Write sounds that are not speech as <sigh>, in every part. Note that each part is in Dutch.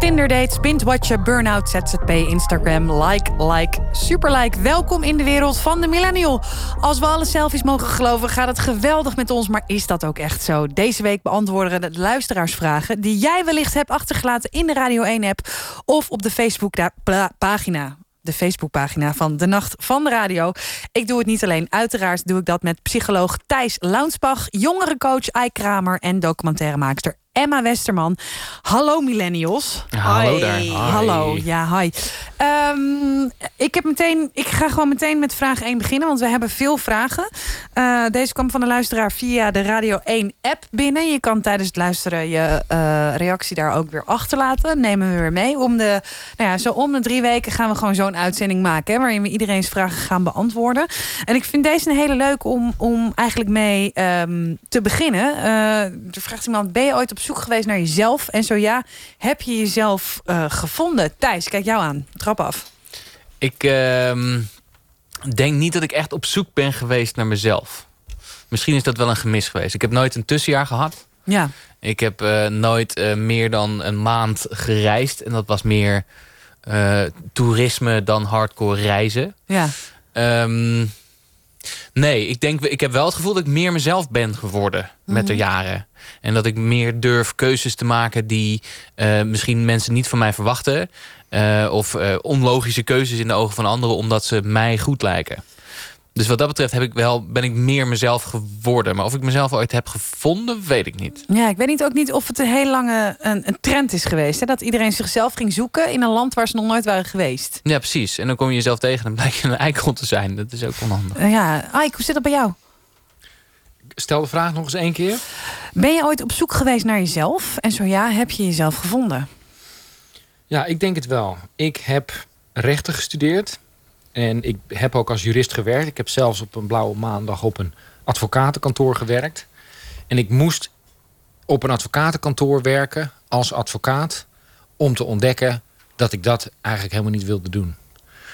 stress, Tinder dates, bintwatchen, burn-out, ZZP, Instagram, like, like, super like. Welkom in de wereld van de millennial. Als we alle selfies mogen geloven, gaat het geweldig met ons. Maar is dat ook echt zo? Deze week beantwoorden we de luisteraarsvragen... die jij wellicht hebt achtergelaten in de Radio 1-app... of op de Facebook-pagina de Facebookpagina van De Nacht van de Radio. Ik doe het niet alleen. Uiteraard doe ik dat met psycholoog Thijs Launsbach... jongerencoach Ai Kramer en documentairemaakster Emma Westerman. Hallo millennials. Hallo daar. Hallo, ja, hi. Ehm, ik, heb meteen, ik ga gewoon meteen met vraag 1 beginnen, want we hebben veel vragen. Uh, deze kwam van de luisteraar via de Radio 1 app binnen. Je kan tijdens het luisteren je uh, reactie daar ook weer achterlaten. Nemen we weer mee. Om de, nou ja, zo om de drie weken gaan we gewoon zo'n uitzending maken... Hè, waarin we iedereen's vragen gaan beantwoorden. En ik vind deze een hele leuk om, om eigenlijk mee um, te beginnen. Uh, er vraagt iemand, ben je ooit op zoek geweest naar jezelf? En zo ja, heb je jezelf gevonden? Thijs, kijk jou aan af? Ik uh, denk niet dat ik echt op zoek ben geweest naar mezelf. Misschien is dat wel een gemis geweest. Ik heb nooit een tussenjaar gehad. Ja. Ik heb uh, nooit uh, meer dan een maand gereisd. En dat was meer toerisme dan hardcore reizen. Ja. Um, nee, ik, denk, ik heb wel het gevoel dat ik meer mezelf ben geworden met de mhm. jaren. En dat ik meer durf keuzes te maken die misschien mensen niet van mij verwachten. Uh, of uh, onlogische keuzes in de ogen van anderen omdat ze mij goed lijken. Dus wat dat betreft heb ik wel, ben ik meer mezelf geworden. Maar of ik mezelf ooit heb gevonden, weet ik niet. Ja, ik weet niet, ook niet of het een heel lange een, een trend is geweest. Hè? Dat iedereen zichzelf ging zoeken in een land waar ze nog nooit waren geweest. Ja, precies. En dan kom je jezelf tegen en blijkt je een eikel te zijn. Dat is ook onhandig. Uh, ja, Ike, hoe zit dat bij jou? Stel de vraag nog eens één keer. Ben je ooit op zoek geweest naar jezelf? En zo ja, heb je jezelf gevonden? Ja, ik denk het wel. Ik heb rechten gestudeerd. En ik heb ook als jurist gewerkt. Ik heb zelfs op een blauwe maandag op een advocatenkantoor gewerkt. En ik moest op een advocatenkantoor werken als advocaat... om te ontdekken dat ik dat eigenlijk helemaal niet wilde doen.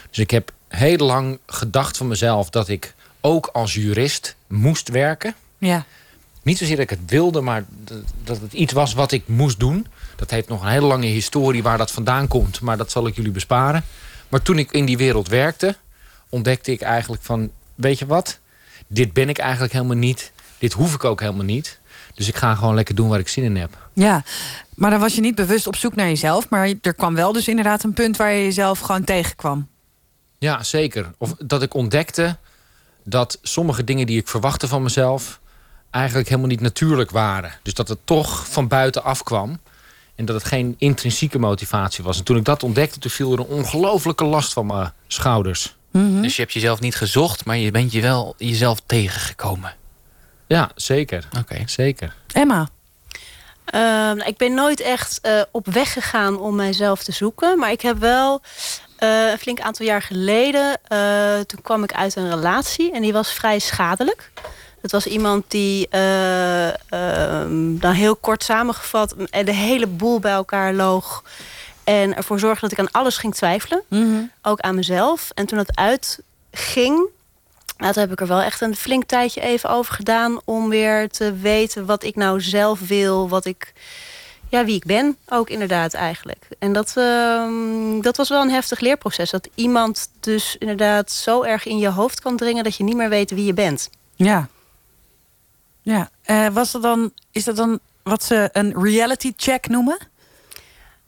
Dus ik heb heel lang gedacht van mezelf... dat ik ook als jurist moest werken. Ja. Niet zozeer dat ik het wilde, maar dat het iets was wat ik moest doen. Dat heeft nog een hele lange historie waar dat vandaan komt. Maar dat zal ik jullie besparen. Maar toen ik in die wereld werkte, ontdekte ik eigenlijk van... weet je wat, dit ben ik eigenlijk helemaal niet. Dit hoef ik ook helemaal niet. Dus ik ga gewoon lekker doen waar ik zin in heb. Ja, maar dan was je niet bewust op zoek naar jezelf. Maar er kwam wel dus inderdaad een punt waar je jezelf gewoon tegenkwam. Ja, zeker. Of dat ik ontdekte dat sommige dingen die ik verwachtte van mezelf eigenlijk helemaal niet natuurlijk waren. Dus dat het toch van buiten kwam. En dat het geen intrinsieke motivatie was. En toen ik dat ontdekte, toen viel er een ongelofelijke last van mijn schouders. Mhm. Dus je hebt jezelf niet gezocht, maar je bent je wel jezelf tegengekomen. Ja, zeker. Oké. Zeker. Emma? Uh, ik ben nooit echt uh, op weg gegaan om mijzelf te zoeken. Maar ik heb wel uh, een flink aantal jaar geleden... Uh, toen kwam ik uit een relatie en die was vrij schadelijk. Het was iemand die, uh, dan heel kort samengevat, de hele boel bij elkaar loog. En ervoor zorgde dat ik aan alles ging twijfelen. Mhm. Ook aan mezelf. En toen dat uitging, nou, toen heb ik er wel echt een flink tijdje even over gedaan... om weer te weten wat ik nou zelf wil, wat ik... Ja, wie ik ben ook inderdaad eigenlijk. En dat, uh, dat was wel een heftig leerproces. Dat iemand dus inderdaad zo erg in je hoofd kan dringen... dat je niet meer weet wie je bent. Ja, ja, uh, was dat dan, is dat dan wat ze een reality check noemen?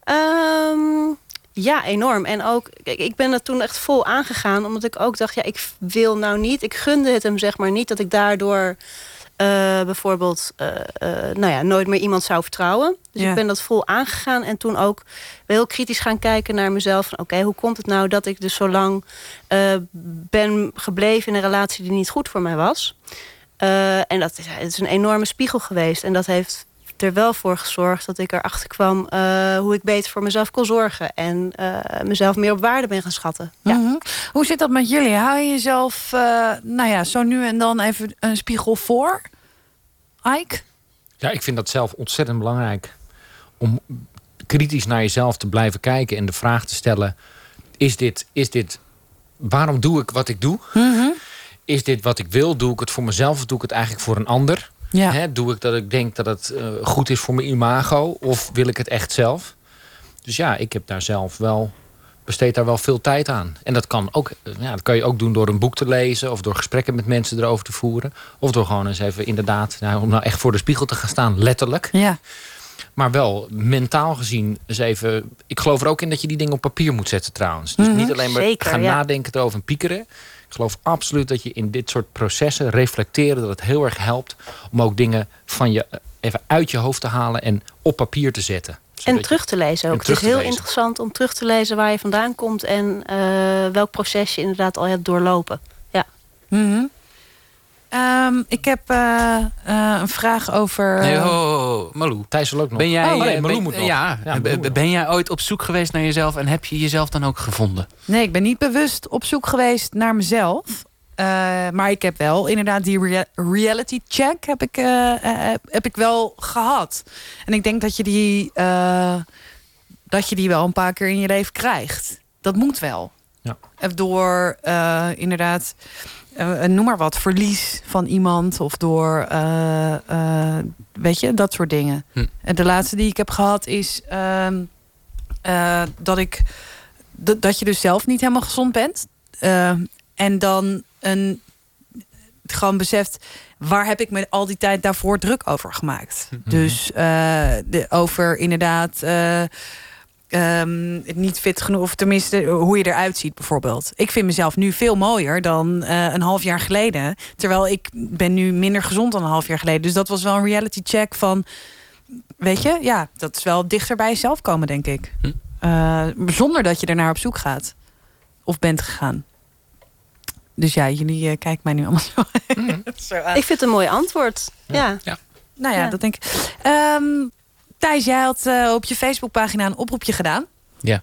Um, ja, enorm. En ook, kijk, ik ben er toen echt vol aangegaan. Omdat ik ook dacht, ja, ik wil nou niet. Ik gunde het hem zeg maar niet dat ik daardoor uh, bijvoorbeeld uh, nou ja, nooit meer iemand zou vertrouwen. Dus ik ben dat vol aangegaan. En toen ook heel kritisch gaan kijken naar mezelf. Oké, hoe komt het nou dat ik dus zo lang ben gebleven in een relatie die niet goed voor mij was? Uh, en dat is, het is een enorme spiegel geweest. En dat heeft er wel voor gezorgd dat ik erachter kwam... Uh, hoe ik beter voor mezelf kon zorgen. En uh, mezelf meer op waarde ben gaan schatten. Ja. Mm -hmm. Hoe zit dat met jullie? Hou je jezelf nou ja, zo nu en dan even een spiegel voor? Ike? Ja, ik vind dat zelf ontzettend belangrijk. Om kritisch naar jezelf te blijven kijken en de vraag te stellen... is dit, is dit waarom doe ik wat ik doe? Mm -hmm is dit wat ik wil? Doe ik het voor mezelf of doe ik het eigenlijk voor een ander? Ja. doe ik dat ik denk dat het uh, goed is voor mijn imago? Of wil ik het echt zelf? Dus ja, ik heb daar zelf wel besteed daar wel veel tijd aan. En dat kan, ook, ja, dat kan je ook doen door een boek te lezen... of door gesprekken met mensen erover te voeren. Of door gewoon eens even inderdaad... Nou, om nou echt voor de spiegel te gaan staan, letterlijk. Ja. Maar wel mentaal gezien eens even... Ik geloof er ook in dat je die dingen op papier moet zetten trouwens. Dus Mhm. niet alleen maar Zeker, gaan ja. nadenken erover en piekeren. Ik geloof absoluut dat je in dit soort processen reflecteren... dat het heel erg helpt om ook dingen van je eh, even uit je hoofd te halen... en op papier te zetten. En terug te lezen ook. Het is heel lezen. interessant om terug te lezen waar je vandaan komt en eh, welk proces je inderdaad al hebt doorlopen. Mhm. Ehm, ik heb eh, eh, een vraag over... Nee, ho, ho, ho, Malou. Thijs wil ook nog. Ben jij, Oh, nee, Malou ben- moet nog. Ja, ben- nog. ben jij ooit op zoek geweest naar jezelf en heb je jezelf dan ook gevonden? Nee, ik ben niet bewust op zoek geweest naar mezelf. Eh, maar ik heb wel inderdaad die rea- reality check heb ik, heb ik wel gehad. En ik denk dat je, die, eh, dat je die wel een paar keer in je leven krijgt. Dat moet wel. Ja. Door eh, inderdaad, eh, noem maar wat, verlies van iemand. Of door, eh, weet je, dat soort dingen. Hm. En de laatste die ik heb gehad is ehm, eh, dat ik dat je dus zelf niet helemaal gezond bent. En dan een, gewoon beseft, waar heb ik me al die tijd daarvoor druk over gemaakt? Dus eh, de, over inderdaad eh, ehm, het niet fit genoeg, of tenminste hoe je eruit ziet bijvoorbeeld. Ik vind mezelf nu veel mooier dan eh, een half jaar geleden. Terwijl ik ben nu minder gezond dan een half jaar geleden. Dus dat was wel een reality check van, weet je, ja, dat is wel dichter bij jezelf komen, denk ik. Hm. Eh, zonder dat je ernaar op zoek gaat. Of bent gegaan. Dus ja, jullie eh, kijken mij nu allemaal zo, <laughs> <laughs> zo aan. Ik vind het een mooi antwoord. Ja. nou ja, Ja. dat denk ik. Ehm, Thijs, jij had eh, op je Facebookpagina een oproepje gedaan. Ja.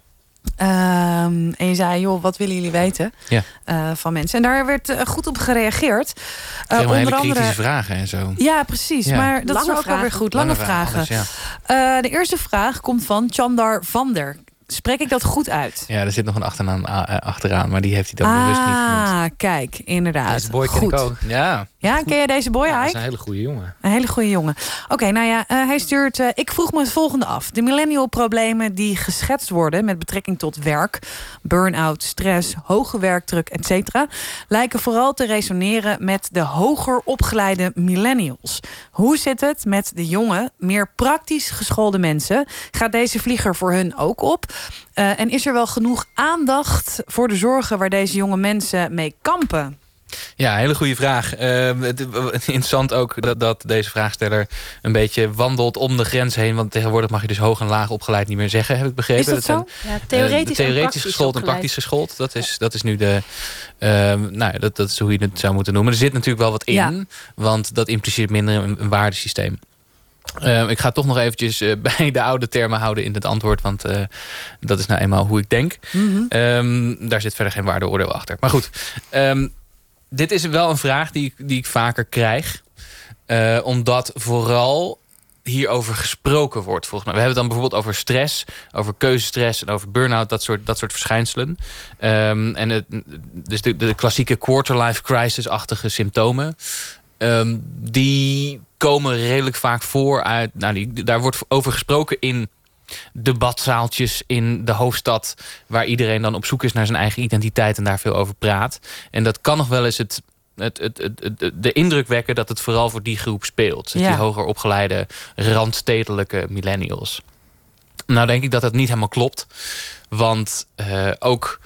Ehm, en je zei, joh, wat willen jullie weten Ja. eh, van mensen? En daar werd eh, goed op gereageerd. Eh, hele onder kritische andere. vragen en zo. Ja, precies. Ja. Maar dat Lange is ook alweer vragen. goed. Lange, vragen. alles, ja. Eh, de eerste vraag komt van Chandar Vander. Spreek ik dat goed uit? ja, er zit nog een achternaam eh, achteraan, maar die heeft hij dan bewust niet genoemd. Ah, kijk, inderdaad. Deze boy ken goed. ik ook. Ja, Ja, ken je deze boy, Ja, dat Ike? is een hele goede jongen. Een hele goede jongen. Oké, nou ja, eh, hij stuurt... eh, ik vroeg me het volgende af. De millennial problemen die geschetst worden... met betrekking tot werk, burn-out, stress, hoge werkdruk, etc... lijken vooral te resoneren met de hoger opgeleide millennials. Hoe zit het met de jonge, meer praktisch geschoolde mensen? Gaat deze vlieger voor hun ook op? Eh, en is er wel genoeg aandacht voor de zorgen... waar deze jonge mensen mee kampen? Ja, hele goede vraag. Ehm, het, interessant ook dat, dat deze vraagsteller een beetje wandelt om de grens heen. Want tegenwoordig mag je dus hoog en laag opgeleid niet meer zeggen, heb ik begrepen. Is dat zo? zijn, Ja, eh, theoretisch, praktisch geschoold en praktisch geschoold. Dat is, dat is nu de. ehm, nou ja, dat, dat is hoe je het zou moeten noemen. Er zit natuurlijk wel wat in, Ja. want dat impliceert minder een, een waardesysteem. Ehm, ik ga toch nog eventjes eh, <laughs> bij de oude termen houden in het antwoord. Want eh, dat is nou eenmaal hoe ik denk. Mhm. Ehm, daar zit verder geen waardeoordeel achter. Maar goed, ehm, dit is wel een vraag die, ik- die ik vaker krijg. Eh, omdat vooral hierover gesproken wordt, volgens mij. We hebben het dan bijvoorbeeld over stress, over keuzestress en over burn-out, dat soort, dat soort verschijnselen. En het, dus de, de klassieke quarter-life crisis-achtige symptomen. die komen redelijk vaak voor uit. Nou, die, daar wordt over gesproken in debatzaaltjes in de hoofdstad... waar iedereen dan op zoek is naar zijn eigen identiteit... en daar veel over praat. En dat kan nog wel eens het, het, het, het, de indruk wekken... dat het vooral voor die groep speelt. Dus Ja. die hoger opgeleide, randstedelijke millennials. Nou denk ik dat dat niet helemaal klopt. Want eh, ook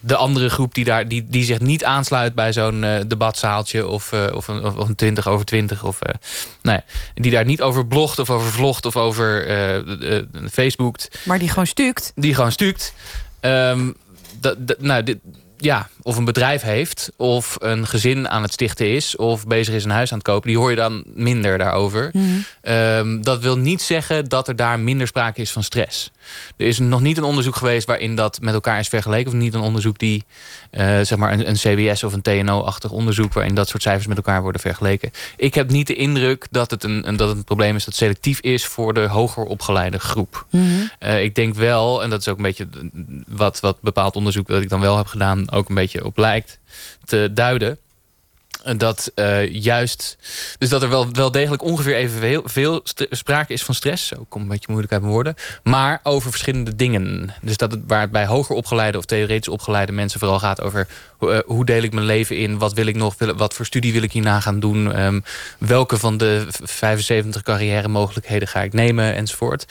de andere groep die, daar, die, die zich niet aansluit bij zo'n eh, debatzaaltje... Of, eh, of, een, of, of een 20 over 20... Of, ja, die daar niet over blogt of over vlogt of over eh Facebookt Maar die gewoon stukt. die gewoon stukt. Ehm, dat, dat- nou, dit, ja, of een bedrijf heeft, of een gezin aan het stichten is, of bezig is een huis aan het kopen, die hoor je dan minder daarover. Ehm, dat wil niet zeggen dat er daar minder sprake is van stress. Er is nog niet een onderzoek geweest waarin dat met elkaar is vergeleken, of niet een onderzoek die, eh, zeg maar, een, een CBS of een TNO-achtig onderzoek waarin dat soort cijfers met elkaar worden vergeleken. Ik heb niet de indruk dat het een, dat het een probleem is dat selectief is voor de hoger opgeleide groep. Eh, ik denk wel, en dat is ook een beetje wat, wat bepaald onderzoek dat ik dan wel heb gedaan, ook een beetje op lijkt te duiden. dat uh, juist... Dus dat er wel, wel degelijk ongeveer evenveel veel sprake is van stress. Zo komt een beetje moeilijk uit mijn woorden. Maar over verschillende dingen. Dus dat het, waar het bij hoger opgeleide of theoretisch opgeleide mensen vooral gaat over... Uh, hoe deel ik mijn leven in? Wat wil ik nog? Wat voor studie wil ik hierna gaan doen? Um, welke van de 75 carrière mogelijkheden ga ik nemen? Enzovoort.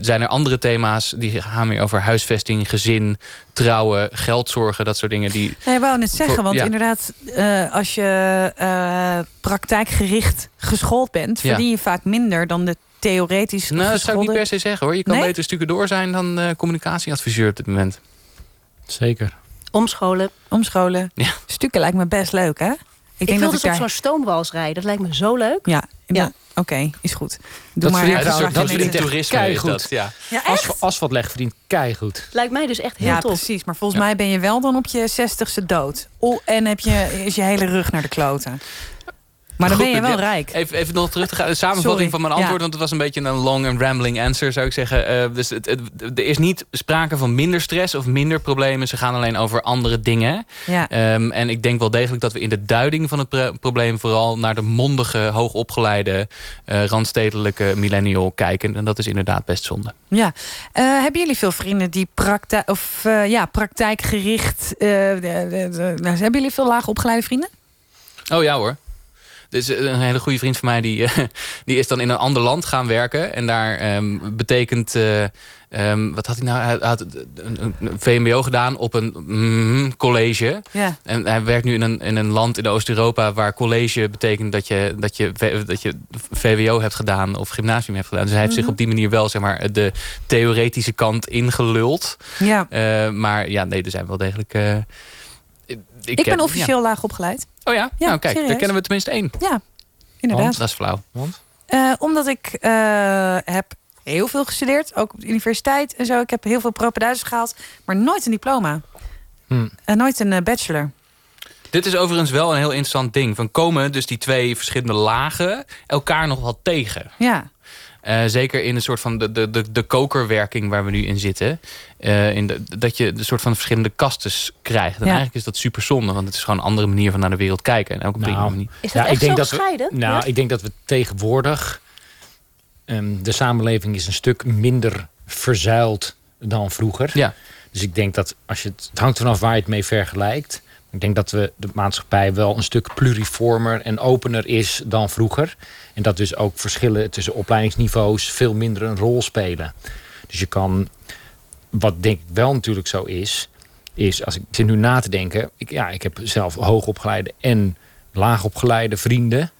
Zijn er andere thema's die gaan meer over huisvesting, gezin, trouwen, geldzorgen, dat soort dingen. Die nee, ik wou net zeggen, want inderdaad, uh, als je uh, praktijkgericht geschoold bent, verdien je vaak minder dan de theoretisch Nou, dat zou ik niet per se zeggen hoor. Je kan nee? beter stukken door zijn dan uh, communicatieadviseur op dit moment. Zeker. Omscholen. Omscholen. Ja. Stukken lijkt me best leuk, hè? Ik, ik wil dus op zo'n stoomwals rijden. Dat lijkt me zo leuk. Ja, ja. Oké, is goed. Doe dat maar verdient, dat, dat verdient toerisme. Goed. Dat, ja. Ja, As, asfaltleg verdient keihard. Lijkt mij dus echt heel ja, tof. precies. Maar volgens mij ben je wel dan op je zestigste dood. Oh, en heb je, is je hele rug naar de kloten. Maar dan ben je wel rijk. Even, even nog terug te gaan. De samenvatting van mijn antwoord. Want het was een beetje een long and rambling answer, zou ik zeggen. Uh, dus het, het, er is niet sprake van minder stress of minder problemen. Ze gaan alleen over andere dingen. Ja. Um, en ik denk wel degelijk dat we in de duiding van het probleem... vooral naar de mondige, hoogopgeleide, uh, randstedelijke millennial kijken. En dat is inderdaad best zonde. Ja. Uh, hebben jullie veel vrienden die praktijk, of, ja, praktijkgericht... hebben jullie veel laagopgeleide vrienden? Oh ja hoor. Dus een hele goede vriend van mij die, <laughs> die is dan in een ander land gaan werken. En daar um, betekent... Uh, um, wat had hij nou? Hij had een, VMBO gedaan op een mm, college. Ja. En hij werkt nu in een, in een land in Oost-Europa... waar college betekent dat je, dat, je, dat je VWO hebt gedaan... of gymnasium hebt gedaan. Dus hij heeft zich mhm. op die manier wel zeg maar, de theoretische kant ingeluld. Ja. Uh, maar ja, nee, er zijn wel degelijk... Uh, ik, ik ben officieel laag opgeleid. Oh ja? ja nou kijk, serieus? daar kennen we tenminste één. Ja, inderdaad. dat is flauw. Want? Uh, omdat ik uh, heb heel veel gestudeerd. Ook op de universiteit en zo. Ik heb heel veel propeduizen gehaald. Maar nooit een diploma. Hmm. En nooit een bachelor. Dit is overigens wel een heel interessant ding. Van komen dus die twee verschillende lagen elkaar nog wel tegen. Ja. Uh, zeker in een soort van de, de, de, de kokerwerking waar we nu in zitten. Uh, in de, dat je de soort van verschillende kastes krijgt. En eigenlijk is dat super zonde. Want het is gewoon een andere manier van naar de wereld kijken. En elke nou, manier. Is dat ja, ik denk dat we, Nou, ja? ik denk dat we tegenwoordig... Um, de samenleving is een stuk minder verzuild dan vroeger. Ja. Dus ik denk dat als je het, het hangt vanaf waar je het mee vergelijkt. Ik denk dat we de maatschappij wel een stuk pluriformer en opener is dan vroeger. En dat dus ook verschillen tussen opleidingsniveaus veel minder een rol spelen. Dus je kan, wat denk ik wel natuurlijk zo is, is als ik zit nu na te denken. Ik, ja, ik heb zelf hoogopgeleide en laagopgeleide vrienden.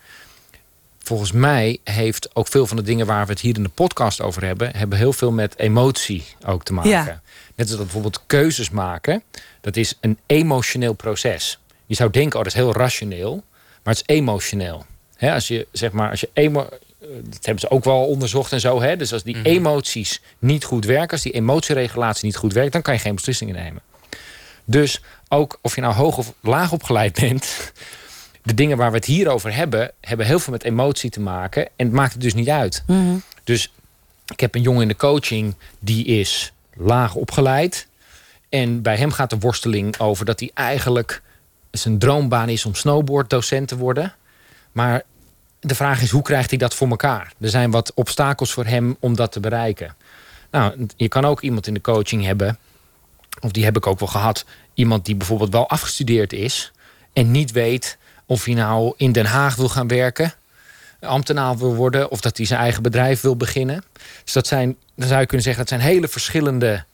Volgens mij heeft ook veel van de dingen waar we het hier in de podcast over hebben, hebben heel veel met emotie ook te maken. Ja. Net als dat bijvoorbeeld keuzes maken, dat is een emotioneel proces. Je zou denken, oh, dat is heel rationeel, maar het is emotioneel. als je zeg maar, als je emo eh, dat hebben ze ook wel onderzocht en zo. Hè? Dus als die mhm. emoties niet goed werken, als die emotieregulatie niet goed werkt, dan kan je geen beslissingen nemen. Dus ook of je nou hoog of laag opgeleid bent, de dingen waar we het hier over hebben, hebben heel veel met emotie te maken. En het maakt het dus niet uit. Mhm. Dus ik heb een jongen in de coaching die is laag opgeleid. En bij hem gaat de worsteling over dat hij eigenlijk zijn droombaan is om snowboarddocent te worden. Maar de vraag is, hoe krijgt hij dat voor elkaar? Er zijn wat obstakels voor hem om dat te bereiken. Nou, je kan ook iemand in de coaching hebben, of die heb ik ook wel gehad, iemand die bijvoorbeeld wel afgestudeerd is en niet weet of hij nou in Den Haag wil gaan werken, ambtenaar wil worden, of dat hij zijn eigen bedrijf wil beginnen. Dus dat zijn, dan zou je kunnen zeggen, dat zijn hele verschillende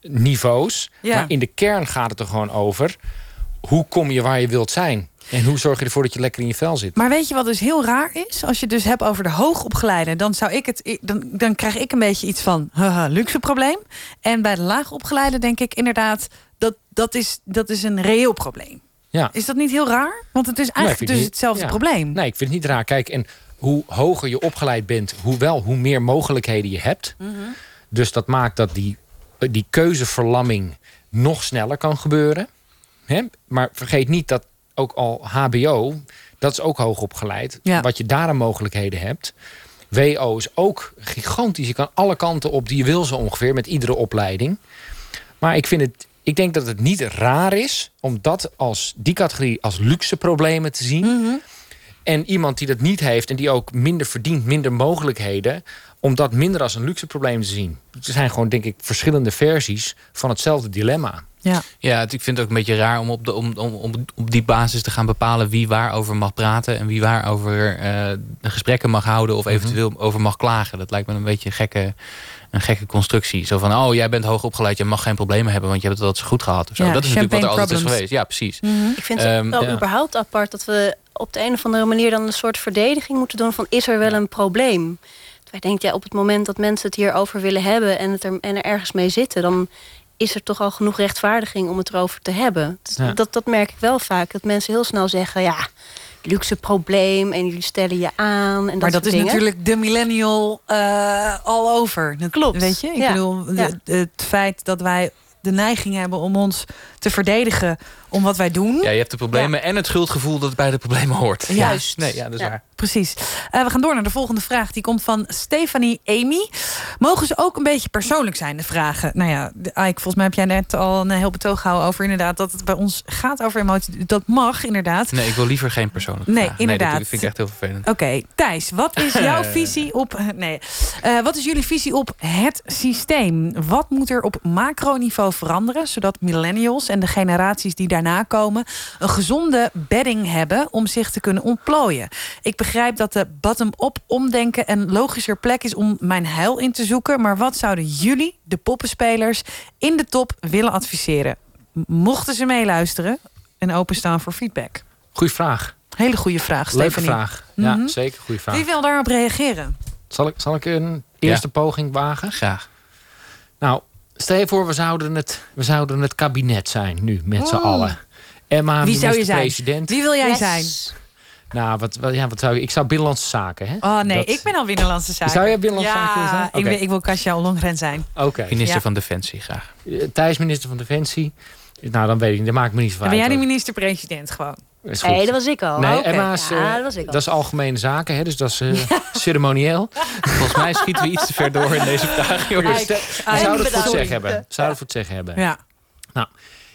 niveaus. Maar in de kern gaat het er gewoon over, hoe kom je waar je wilt zijn? En hoe zorg je ervoor dat je lekker in je vel zit? Maar weet je wat dus heel raar is? Als je het dus hebt over de hoogopgeleide, dan zou ik het. Dan, dan krijg ik een beetje iets van haha, luxe probleem. En bij de laagopgeleide denk ik inderdaad, dat, dat, is, dat is een reëel probleem. Ja. Is dat niet heel raar? Want het is eigenlijk dus hetzelfde probleem. Nee, ik vind het niet raar. Kijk, en hoe hoger je opgeleid bent, hoe wel, hoe meer mogelijkheden je hebt. Mhm. Dus dat maakt dat die, die keuzeverlamming nog sneller kan gebeuren. Maar vergeet niet dat ook al HBO, dat is ook hoog opgeleid. Wat je daar aan mogelijkheden hebt. WO is ook gigantisch. Je kan alle kanten op die je wil zo ongeveer met iedere opleiding. Maar ik vind het ik denk dat het niet raar is om dat als die categorie als luxe problemen te zien. Mhm. En iemand die dat niet heeft en die ook minder verdient, minder mogelijkheden, om dat minder als een luxe probleem te zien. Er zijn gewoon, denk ik, verschillende versies van hetzelfde dilemma. Ja. Ja, het- ik vind het ook een beetje raar om op, de, om, om, om op die basis te gaan bepalen wie waarover mag praten en wie waarover eh gesprekken mag houden of eventueel over mag klagen. Dat lijkt me een beetje een gekke, een gekke constructie. Zo van, oh, jij bent hoog opgeleid, je mag geen problemen hebben, want je hebt het altijd zo goed gehad. Of zo. Ja, dat is natuurlijk wat er altijd is geweest. Ja, precies. Mhm. Ik vind het Ehm, wel ja. überhaupt apart dat we op de een of andere manier dan een soort verdediging moeten doen van is er wel een probleem? Wij denken ja, op het moment dat mensen het hierover willen hebben en, het er, en er ergens mee zitten, dan is er toch al genoeg rechtvaardiging om het erover te hebben. Dus Ja. Dat, dat merk ik wel vaak. Dat mensen heel snel zeggen, ja, luxe probleem en jullie stellen je aan. En dat Maar dat soort is dingen. natuurlijk de millennial eh all over. Dat- Klopt. Weet je? Ik Ja. bedoel, Ja. het feit dat wij de neiging hebben om ons te verdedigen om wat wij doen. Ja, je hebt de problemen en het schuldgevoel dat bij de problemen hoort. Ja. Juist. Nee, ja, dat is Ja. waar. Precies. Eh, we gaan door naar de volgende vraag. Die komt van Stefanie Amy. Mogen ze ook een beetje persoonlijk zijn, de vragen? Nou ja, de- Ike, volgens mij heb jij net al een heel betoog gehouden over inderdaad dat het bij ons gaat over emotie. Dat mag inderdaad. Nee, ik wil liever geen persoonlijke Nee, vragen. inderdaad. dat vind ik echt heel vervelend. Oké, Thijs, wat is jouw <laughs> visie op. Nee. Eh, wat is jullie visie op het systeem? Wat moet er op macroniveau veranderen, zodat millennials en de generaties die daarna komen een gezonde bedding hebben om zich te kunnen ontplooien? Ik begrijp dat de bottom-up omdenken een logischer plek is om mijn heil in te zoeken, maar wat zouden jullie, de poppenspelers, in de top willen adviseren? Mochten ze meeluisteren en openstaan voor feedback? Goeie vraag. Hele goede vraag, Leuke Stefanie. vraag. Ja, Mhm. zeker goede vraag. Wie wil daarop reageren? Zal ik, zal ik een eerste poging wagen? Graag. Nou, stel je voor, we zouden het, we zouden het kabinet zijn nu, met z'n allen. Emma, Wie zou je zijn? president. Wie wil jij Yes. zijn? Nou, wat, wat, ja, wat zou ik? Ik zou Binnenlandse Zaken, hè? Oh nee, Dat- ik ben al Binnenlandse Zaken. Zou jij Binnenlandse ja, Zaken willen zijn? Ik, ik wil Kasia Ollongren zijn. Oké. Minister Ja. van Defensie, graag. Eh, Thijs, minister van Defensie. Nou, dan weet ik niet. Dat maakt me niet uit. ben jij de minister-president gewoon. Is goed. Nee, dat was ik al. Nee, Ja, eh, dat was ik al. dat is algemene zaken, hè? dus dat is eh, <laughs> ceremonieel. Volgens mij schieten we iets te ver door in deze vraag. Jongens. Zou het voor het zeggen hebben? Zou het voor het zeggen hebben? Ja.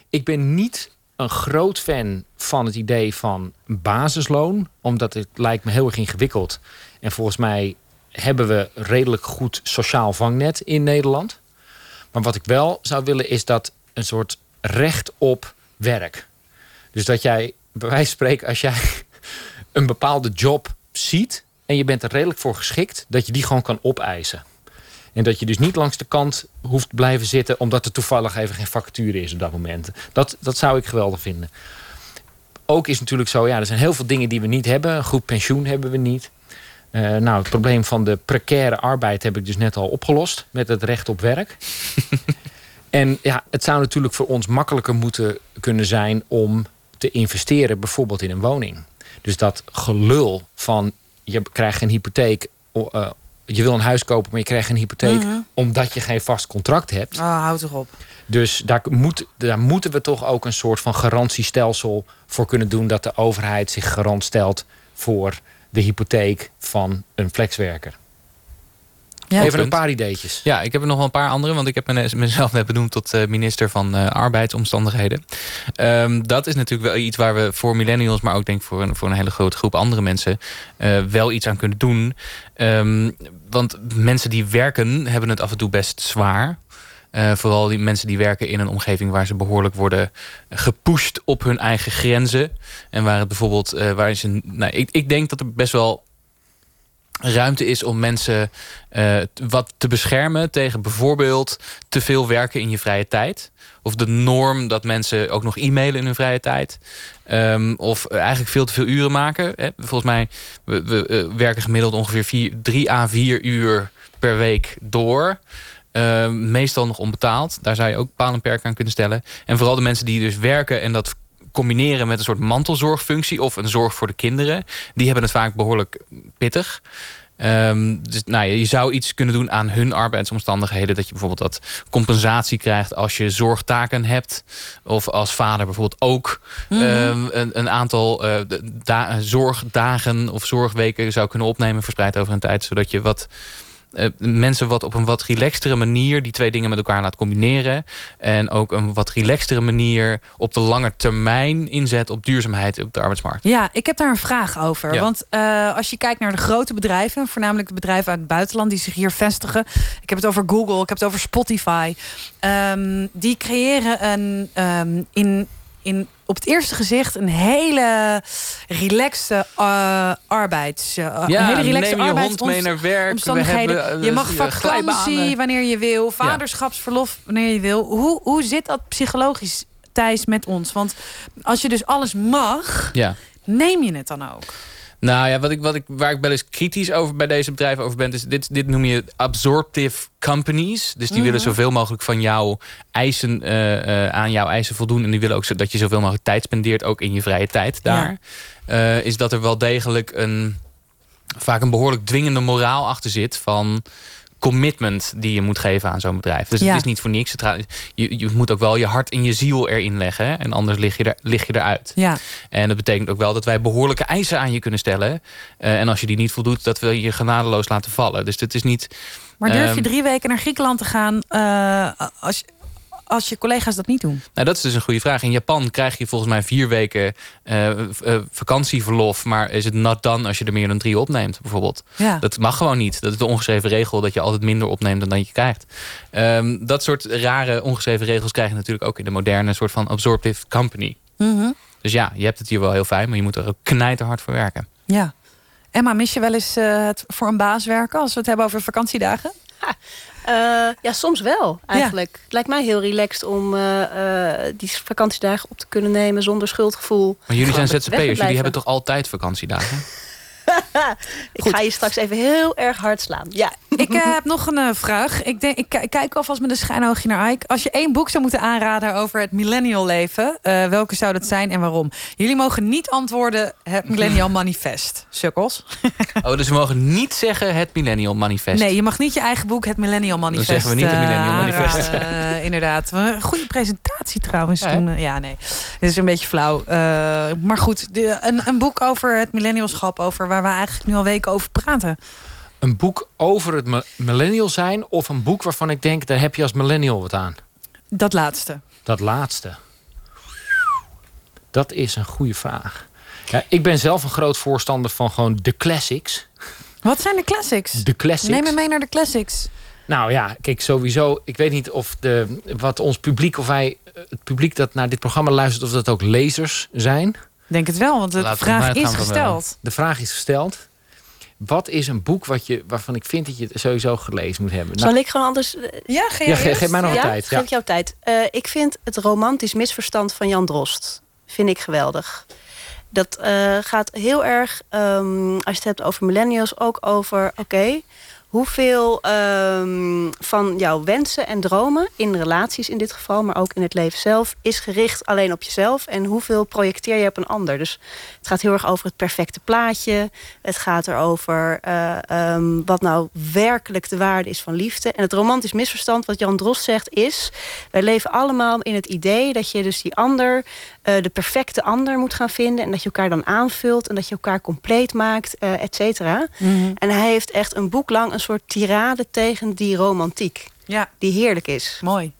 Ik ben niet een groot fan van het idee van basisloon. Omdat het lijkt me heel erg ingewikkeld. En volgens mij hebben we redelijk goed sociaal vangnet in Nederland. Maar wat ik wel zou willen is dat een soort recht op werk. Dus dat jij, bij wijze van spreken, als jij een bepaalde job ziet... en je bent er redelijk voor geschikt, dat je die gewoon kan opeisen. En dat je dus niet langs de kant hoeft blijven zitten... omdat er toevallig even geen vacature is op dat moment. Dat, dat zou ik geweldig vinden. Ook is natuurlijk zo, ja, er zijn heel veel dingen die we niet hebben. Een goed pensioen hebben we niet. Eh, nou, het probleem van de precaire arbeid heb ik dus net al opgelost. Met het recht op werk. <laughs> en ja, het zou natuurlijk voor ons makkelijker moeten kunnen zijn... om te investeren bijvoorbeeld in een woning. Dus dat gelul van je krijgt geen hypotheek... je wil een huis kopen, maar je krijgt geen hypotheek... Mhm. omdat je geen vast contract hebt. Oh, houd toch op. Dus daar, moet, daar moeten we toch ook een soort van garantiestelsel voor kunnen doen... dat de overheid zich garant stelt voor de hypotheek van een flexwerker. Ja. Even een paar ideetjes. Ja, ik heb er nog wel een paar andere, want ik heb me- mezelf net benoemd tot eh, minister van eh, arbeidsomstandigheden. Ehm, dat is natuurlijk wel iets waar we voor millennials, maar ook denk ik voor een, voor een hele grote groep andere mensen eh, wel iets aan kunnen doen. Ehm, want mensen die werken hebben het af en toe best zwaar. Eh, vooral die mensen die werken in een omgeving waar ze behoorlijk worden gepusht op hun eigen grenzen. En waar het bijvoorbeeld, eh, waar ze, nou, ik, ik denk dat er best wel ruimte is om mensen eh, wat te beschermen tegen bijvoorbeeld te veel werken in je vrije tijd. Of de norm dat mensen ook nog e-mailen in hun vrije tijd. Ehm, of eh, eigenlijk veel te veel uren maken. Hè. Volgens mij we, we eh, werken gemiddeld ongeveer vier, drie à vier uur per week door. Ehm, meestal nog onbetaald. Daar zou je ook paal en perk aan kunnen stellen. En vooral de mensen die dus werken en dat combineren met een soort mantelzorgfunctie of een zorg voor de kinderen, die hebben het vaak behoorlijk pittig. Ehm, dus nou, je zou iets kunnen doen aan hun arbeidsomstandigheden. Dat je bijvoorbeeld dat compensatie krijgt als je zorgtaken hebt. Of als vader bijvoorbeeld ook Mhm. ehm, een, een aantal eh, da- zorgdagen of zorgweken zou kunnen opnemen. Verspreid over een tijd. Zodat je wat mensen wat op een wat relaxtere manier die twee dingen met elkaar laat combineren. En ook een wat relaxtere manier op de lange termijn inzet op duurzaamheid op de arbeidsmarkt. Ja, ik heb daar een vraag over. Ja. Want eh, als je kijkt naar de grote bedrijven, voornamelijk de bedrijven uit het buitenland die zich hier vestigen. Ik heb het over Google, ik heb het over Spotify. Ehm, die creëren een ehm, in, in op het eerste gezicht een hele relaxte eh, arbeids. eh, een hele relaxte neem je hond mee naar werk. We hebben, eh, je mag eh, vakantie wanneer je wil, vaderschapsverlof wanneer je wil. Hoe, hoe zit dat psychologisch, Thijs, met ons? Want als je dus alles mag, Ja. neem je het dan ook? Nou ja, wat ik, wat ik, waar ik wel eens kritisch over bij deze bedrijven over ben... is dit, dit noem je absorptive companies. Dus die Mhm. willen zoveel mogelijk van jouw eisen, eh, eh, aan jouw eisen voldoen. En die willen ook zo, dat je zoveel mogelijk tijd spendeert, ook in je vrije tijd daar. Eh, is dat er wel degelijk een vaak een behoorlijk dwingende moraal achter zit van commitment die je moet geven aan zo'n bedrijf. Dus Ja. het is niet voor niks. Het je, je moet ook wel je hart en je ziel erin leggen. En anders lig je, er, lig je eruit. Ja, En dat betekent ook wel dat wij behoorlijke eisen aan je kunnen stellen. Eh, en als je die niet voldoet, dat we je genadeloos laten vallen. Dus dit is niet... maar durf je Ehm, drie weken naar Griekenland te gaan eh, als, als je collega's dat niet doen? Nou, dat is dus een goede vraag. In Japan krijg je volgens mij vier weken eh, eh, vakantieverlof. Maar is het not done als je er meer dan drie opneemt, bijvoorbeeld? Ja. Dat mag gewoon niet. Dat is de ongeschreven regel dat je altijd minder opneemt dan dat je krijgt. Ehm, dat soort rare ongeschreven regels krijg je natuurlijk ook in de moderne soort van absorptive company. Mhm. Dus ja, je hebt het hier wel heel fijn, maar je moet er ook knijterhard voor werken. ja. Emma, mis je wel eens eh, het voor een baas werken als we het hebben over vakantiedagen? <laughs> Eh, ja, soms wel eigenlijk. Het lijkt mij heel relaxed om eh, eh, die vakantiedagen op te kunnen nemen zonder schuldgevoel. Maar jullie zijn ZZP'ers, jullie hebben toch altijd vakantiedagen? <laughs> <laughs> Ik Goed. ga je straks even heel erg hard slaan. Ja. ik eh, heb nog een eh, vraag. Ik, denk, ik, ik kijk alvast met een schijnoogje naar Ike. Als je één boek zou moeten aanraden over het millennial leven, eh, welke zou dat zijn en waarom? Jullie mogen niet antwoorden het Millennial <laughs> Manifest. Sukkels. <laughs> Oh, dus we mogen niet zeggen het Millennial Manifest. Nee, je mag niet je eigen boek het Millennial Manifest. zeggen we niet het Millennial Manifest. Eh, inderdaad. Goede presentatie trouwens. Ja, toen, ja, nee. Dit is een beetje flauw. Eh, maar goed, de, een, een boek over het millennialschap, over waar we eigenlijk nu al weken over praten. Een boek over het mi- millennial zijn of een boek waarvan ik denk, daar heb je als millennial wat aan. Dat laatste. Dat laatste. Dat is een goede vraag. Ja, ik ben zelf een groot voorstander van gewoon de classics. Wat zijn de classics? De classics. Neem me mee naar de classics. Nou ja, kijk, sowieso. Ik weet niet of de, wat ons publiek, of wij, het publiek dat naar dit programma luistert, of dat ook lezers zijn. Denk het wel, want de vraag is wel. gesteld. De vraag is gesteld. Wat is een boek wat je, waarvan ik vind dat je het sowieso gelezen moet hebben? Nou, Zal ik gewoon anders... eh, Ja, ge ja, ge- geef mij nog ja? een tijd. Geef Ja. ik jou tijd. Eh, ik vind het romantisch misverstand van Jan Drost vind ik geweldig. Dat eh, gaat heel erg, ehm, als je het hebt over millennials, ook over... oké, hoeveel ehm, van jouw wensen en dromen... in relaties in dit geval, maar ook in het leven zelf... is gericht alleen op jezelf en hoeveel projecteer je op een ander. Dus het gaat heel erg over het perfecte plaatje. Het gaat erover ehm, wat nou werkelijk de waarde is van liefde. En het romantisch misverstand, wat Jan Drost zegt, is... wij leven allemaal in het idee dat je dus die ander... eh, de perfecte ander moet gaan vinden... en dat je elkaar dan aanvult en dat je elkaar compleet maakt, eh et cetera. Mhm. En hij heeft echt een boek lang een soort tirade tegen die romantiek. Ja, Die heerlijk is. mooi.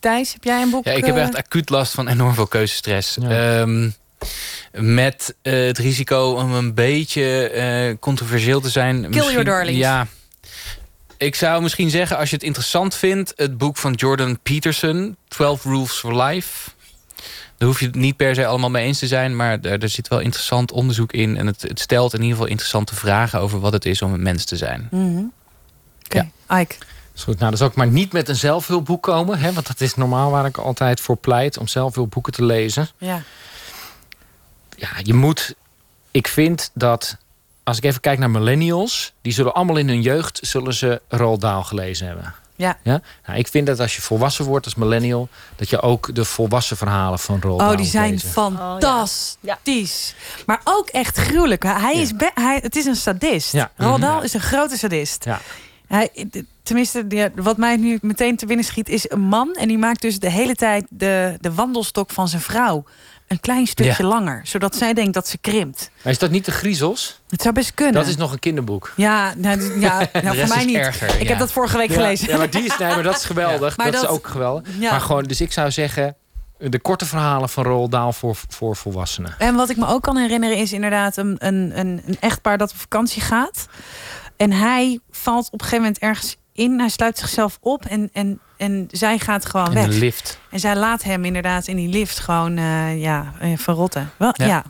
Thijs, heb jij een boek? Ja, ik heb eh, echt acuut last van enorm veel keuzestress. Ja. Ehm, met eh, het risico om een beetje eh, controversieel te zijn. Kill your darlings. Ja. Ik zou misschien zeggen, als je het interessant vindt... het boek van Jordan Peterson, 12 Rules for Life... Daar hoef je het niet per se allemaal mee eens te zijn... maar er, er zit wel interessant onderzoek in... en het, het stelt in ieder geval interessante vragen... over wat het is om een mens te zijn. mhm. Oké, Ike. Is goed, nou, dan zal ik maar niet met een zelfhulpboek komen. Hè, want dat is normaal waar ik altijd voor pleit. Om zelfhulpboeken te lezen. Ja. Ja, je moet... Ik vind dat... Als ik even kijk naar millennials... die zullen allemaal in hun jeugd... zullen ze Roald Dahl gelezen hebben. Ja. Ja? Nou, ik vind dat als je volwassen wordt als millennial... dat je ook de volwassen verhalen van Roald Dahl Oh, die zijn lezen. fantastisch. Maar ook echt gruwelijk. Hij is hij, het is een sadist. Ja. Roald Dahl is een grote sadist. Ja. Hij, tenminste, wat mij nu meteen te binnen schiet, is een man. En die maakt dus de hele tijd de, de wandelstok van zijn vrouw een klein stukje Ja. langer. Zodat zij denkt dat ze krimpt. Maar is dat niet de griezels? Het zou best kunnen. Dat is nog een kinderboek. Ja, nou, ja <laughs> nou, voor mij niet. erger. Ik ja. heb dat vorige week gelezen. Ja, maar die is, nee, maar dat is geweldig. <laughs> Maar dat, dat- is ook geweldig. Ja. Maar gewoon, dus ik zou zeggen, de korte verhalen van Roald Dahl voor, voor volwassenen. En wat ik me ook kan herinneren is inderdaad een, een, een, een echtpaar dat op vakantie gaat. En hij valt op een gegeven moment ergens in. Hij sluit zichzelf op en, en, en zij gaat gewoon In weg. de lift. En zij laat hem inderdaad in die lift gewoon eh, ja, eh, verrotten. Wel, ja. Ja.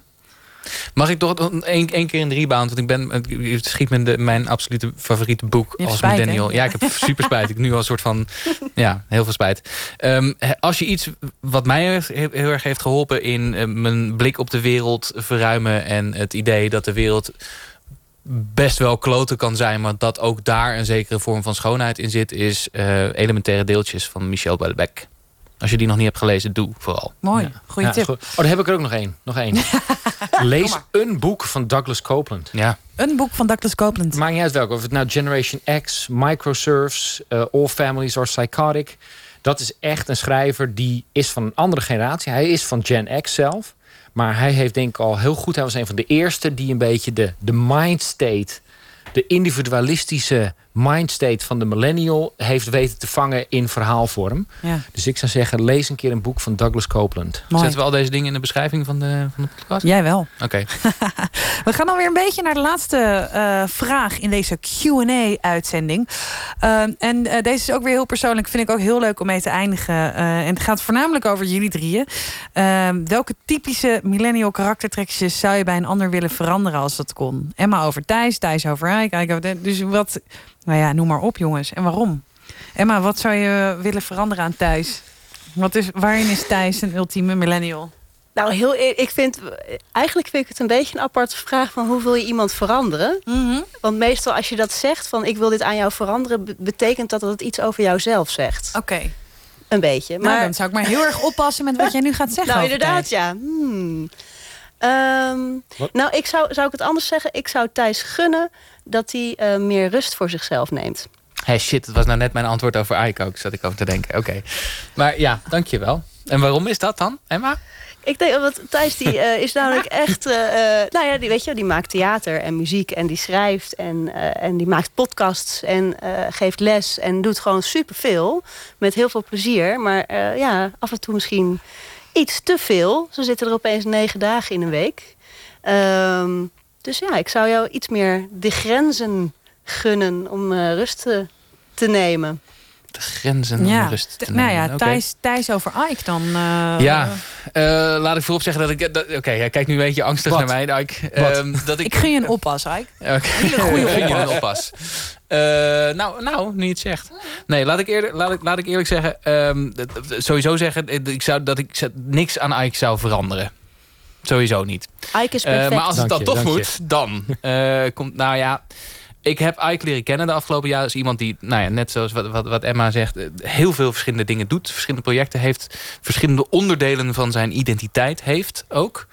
Mag ik toch één één keer in de rebound? Want ik ben, het schiet me de, mijn absolute favoriete boek als spijt, millennial. Ja, ik heb <laughs> super spijt. Ik nu al een soort van, ja, heel veel spijt. Ehm, als je iets wat mij heel, heel erg heeft geholpen in eh, mijn blik op de wereld verruimen en het idee dat de wereld best wel kloten kan zijn, maar dat ook daar een zekere vorm van schoonheid in zit, is eh, elementaire deeltjes van Michel Houellebecq. Als je die nog niet hebt gelezen, doe vooral. Mooi, Ja. goede Ja, tip. goed. Oh, daar heb ik er ook nog één. Nog één. <laughs> Lees een boek van Douglas Copeland. Ja, Een boek van Douglas Copeland. Maakt niet uit welke. Of het nou Generation X, Microserves, eh, All Families Are Psychotic. Dat is echt een schrijver die is van een andere generatie. Hij is van Gen X zelf. Maar hij heeft denk ik al heel goed... Hij was een van de eerste die een beetje de, de mindstate... de individualistische mindstate van de millennial... heeft weten te vangen in verhaalvorm. Ja, Dus ik zou zeggen, lees een keer een boek van Douglas Copeland. mooi. zetten we al deze dingen in de beschrijving van de, van de podcast? Jij wel. Oké. <laughs> We gaan alweer een beetje naar de laatste eh, vraag in deze QA-uitzending. en eh, deze is ook weer heel persoonlijk. Vind ik ook heel leuk om mee te eindigen. Eh, en het gaat voornamelijk over jullie drieën. Ehm, welke typische millennial karaktertrekjes zou je bij een ander willen veranderen als dat kon? Emma over Thijs, Thijs over de- dus wat, nou ja, noem maar op jongens. En waarom? Emma, wat zou je willen veranderen aan Thijs? Wat is, waarin is Thijs een ultieme millennial? Nou, heel, e- ik vind, eigenlijk vind ik het een beetje een aparte vraag van hoe wil je iemand veranderen? Want meestal als je dat zegt van ik wil dit aan jou veranderen, be- betekent dat dat het iets over jouzelf zegt. Oké, Een beetje. maar Maar dan zou ik maar heel erg oppassen met wat jij nu gaat zeggen. nou, inderdaad, Thijs. ja. Hmm. Ehm, Wat? nou, ik zou, zou ik het anders zeggen? Ik zou Thijs gunnen dat hij eh, meer rust voor zichzelf neemt. Hey shit, dat was nou net mijn antwoord over Ike ook. Zat ik over te denken. Oké. Maar ja, dankjewel. En waarom is dat dan, Emma? Ik denk, want Thijs die, eh, is namelijk echt... eh, nou ja, die, weet je, die maakt theater en muziek en die schrijft en, en die maakt podcasts en geeft les en doet gewoon superveel. Met heel veel plezier. Maar ja, af en toe misschien iets te veel. Zo zitten er opeens negen dagen in een week. Ehm, dus ja, ik zou jou iets meer de grenzen gunnen om eh, rust te, te nemen. De grenzen om Ja, rust te t- nou ja, nemen. Thijs, Thijs over Ike dan. eh, Ja, eh, laat ik voorop zeggen dat ik... dat- Oké, hij kijkt nu een beetje angstig Wat? naar mij. Ike. Ehm, dat ik, Ik gun je een oppas, Ike. <laughs> Oké. Hele goede oppas. een oppas. Eh, nou, nou, nu je het zegt. Nee, laat ik, eerder, laat ik, laat ik eerlijk zeggen. ehm, sowieso zeggen ik zou, dat ik niks aan Ike zou veranderen. Sowieso niet. Ike is Eh, perfect. maar als het dan je, toch moet, dan eh, komt... Nou ja, ik heb Ike leren kennen de afgelopen jaren. Is iemand die, nou ja, net zoals wat, wat, wat Emma zegt... eh, heel veel verschillende dingen doet. Verschillende projecten heeft. Verschillende onderdelen van zijn identiteit heeft ook.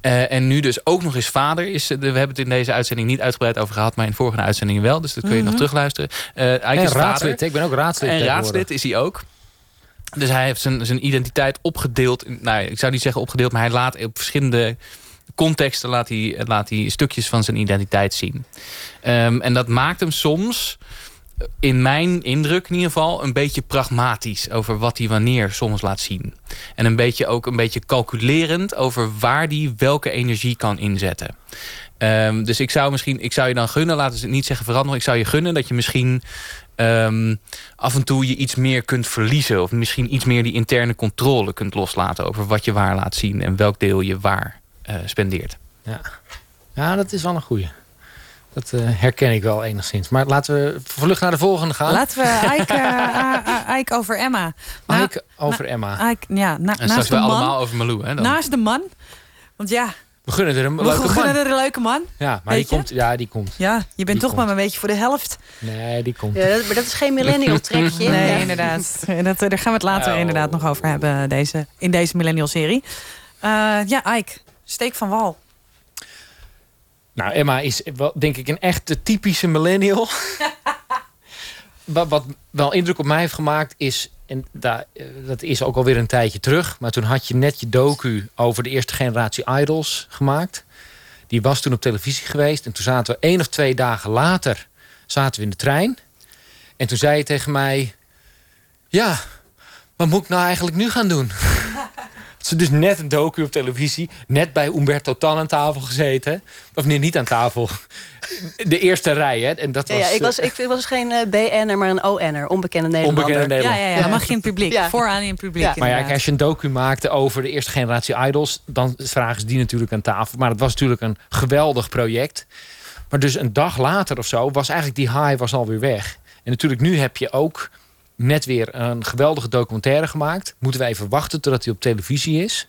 Eh, en nu dus ook nog eens vader is. We hebben het in deze uitzending niet uitgebreid over gehad... maar in vorige uitzendingen wel. Dus dat kun je Mhm. nog terugluisteren. Eh Ike En is vader. raadslid. Ik ben ook raadslid. En raadslid is hij ook. Dus hij heeft zijn, zijn identiteit opgedeeld. Nou, ik zou niet zeggen opgedeeld, maar hij laat op verschillende contexten laat hij, laat hij stukjes van zijn identiteit zien. Ehm, en dat maakt hem soms, in mijn indruk in ieder geval, een beetje pragmatisch over wat hij wanneer soms laat zien. En een beetje ook een beetje calculerend over waar hij welke energie kan inzetten. Ehm, dus ik zou misschien, ik zou je dan gunnen, laten ze het niet zeggen veranderen. Ik zou je gunnen dat je misschien ehm, af en toe je iets meer kunt verliezen. Of misschien iets meer die interne controle kunt loslaten over wat je waar laat zien en welk deel je waar eh, spendeert. Ja, dat is wel een goeie. Dat eh, herken ik wel enigszins. Maar laten we vlug naar de volgende gaan. Laten we <laughs> Ike, eh, Ike over Emma. Na- Ike over Emma. Ike, ja, na- En straks naast de weer man. allemaal over Malou. Hè, dan. Naast de man. Want ja, We gunnen er een we leuke gunnen man. er een leuke man. Ja, maar die komt, ja, die komt. Ja, je bent Die toch komt. maar een beetje voor de helft. Nee, die komt. Ja, dat- maar dat is geen millennial <laughs> trekje. Nee, Ja. inderdaad. En dat, daar gaan we het later Oh. inderdaad nog over hebben deze, in deze millennial-serie. Eh, ja, Ike, steek van wal. Nou, Emma is wel, denk ik, een echte typische millennial. <laughs> wat, wat wel indruk op mij heeft gemaakt is... en eh, dat is ook alweer een tijdje terug. Maar toen had je net je docu over de eerste generatie idols gemaakt. Die was toen op televisie geweest. En toen zaten we één of twee dagen later zaten we in de trein. En toen zei je tegen mij... Ja, wat moet ik nou eigenlijk nu gaan doen? <laughs> Ze dus net een docu op televisie. Net bij Umberto Tan aan tafel gezeten. Of nee, niet aan tafel. De eerste rij, hè. En dat was, ja, ja, ik, was, eh, ik was geen uh, BN'er, maar een ON'er. Onbekende Nederlander. Onbekende Ja, Nederlander. ja, ja, dan mag je in het publiek. Ja. Vooraan in het publiek. Ja. Maar ja, als je een docu maakte over de eerste generatie idols... dan vragen ze die natuurlijk aan tafel. Maar het was natuurlijk een geweldig project. Maar dus een dag later of zo was eigenlijk die high was alweer weg. En natuurlijk nu heb je ook net weer een geweldige documentaire gemaakt. Moeten we even wachten totdat hij op televisie is.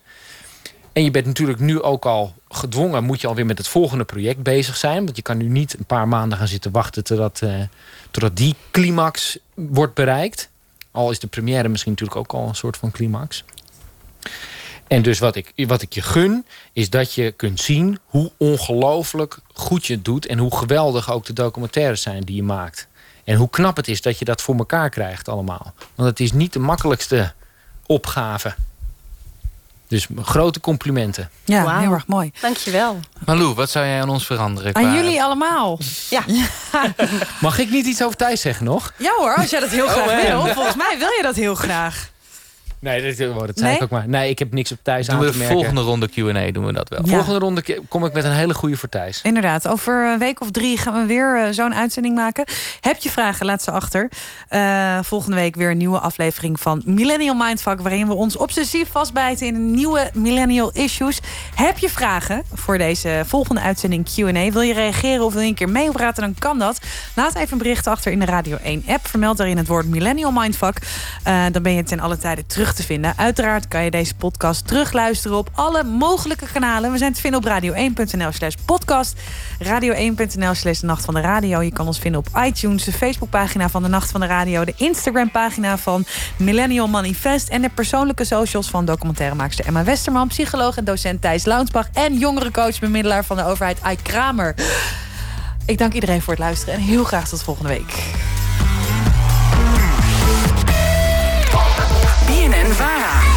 En je bent natuurlijk nu ook al gedwongen... moet je alweer met het volgende project bezig zijn. Want je kan nu niet een paar maanden gaan zitten wachten... totdat, eh, totdat die climax wordt bereikt. Al is de première misschien natuurlijk ook al een soort van climax. En dus wat ik, wat ik je gun, is dat je kunt zien hoe ongelooflijk goed je het doet. En hoe geweldig ook de documentaires zijn die je maakt. En hoe knap het is dat je dat voor elkaar krijgt allemaal. Want het is niet de makkelijkste opgave. Dus grote complimenten. Ja, heel erg mooi. Dankjewel. Malou, wat zou jij aan ons veranderen? Aan qua- jullie allemaal. Ja. <laughs> Mag ik niet iets over Thijs zeggen nog? Ja hoor, als jij dat heel graag man. wil. Volgens mij wil je dat heel graag. Nee, dat, oh, dat zei Nee? ik ook maar. Nee, ik heb niks op Thijs Doen aan we te de merken. volgende ronde Q&A doen we dat wel. Ja. Volgende ronde kom ik met een hele goede voor Thijs. Inderdaad, over een week of drie gaan we weer eh, zo'n uitzending maken. Heb je vragen, laat ze achter. Eh, volgende week weer een nieuwe aflevering van Millennial Mindfuck... waarin we ons obsessief vastbijten in nieuwe Millennial Issues. Heb je vragen voor deze volgende uitzending Q&A? Wil je reageren of wil je een keer meepraten, dan kan dat. Laat even een bericht achter in de Radio 1-app. Vermeld daarin het woord Millennial Mindfuck. Eh, dan ben je ten alle tijde terug te vinden. Uiteraard kan je deze podcast terugluisteren op alle mogelijke kanalen. We zijn te vinden op radio1.nl slash podcast. Radio1.nl slash de Nacht van de Radio. Je kan ons vinden op iTunes, de Facebookpagina van de Nacht van de Radio... de Instagram-pagina van Millennial Manifest... en de persoonlijke socials van documentairemaakster Emma Westerman... psycholoog en docent Thijs Launsbach... en jongerencoach, bemiddelaar van de overheid Ai Kramer. Ik dank iedereen voor het luisteren en heel graag tot volgende week. Vara.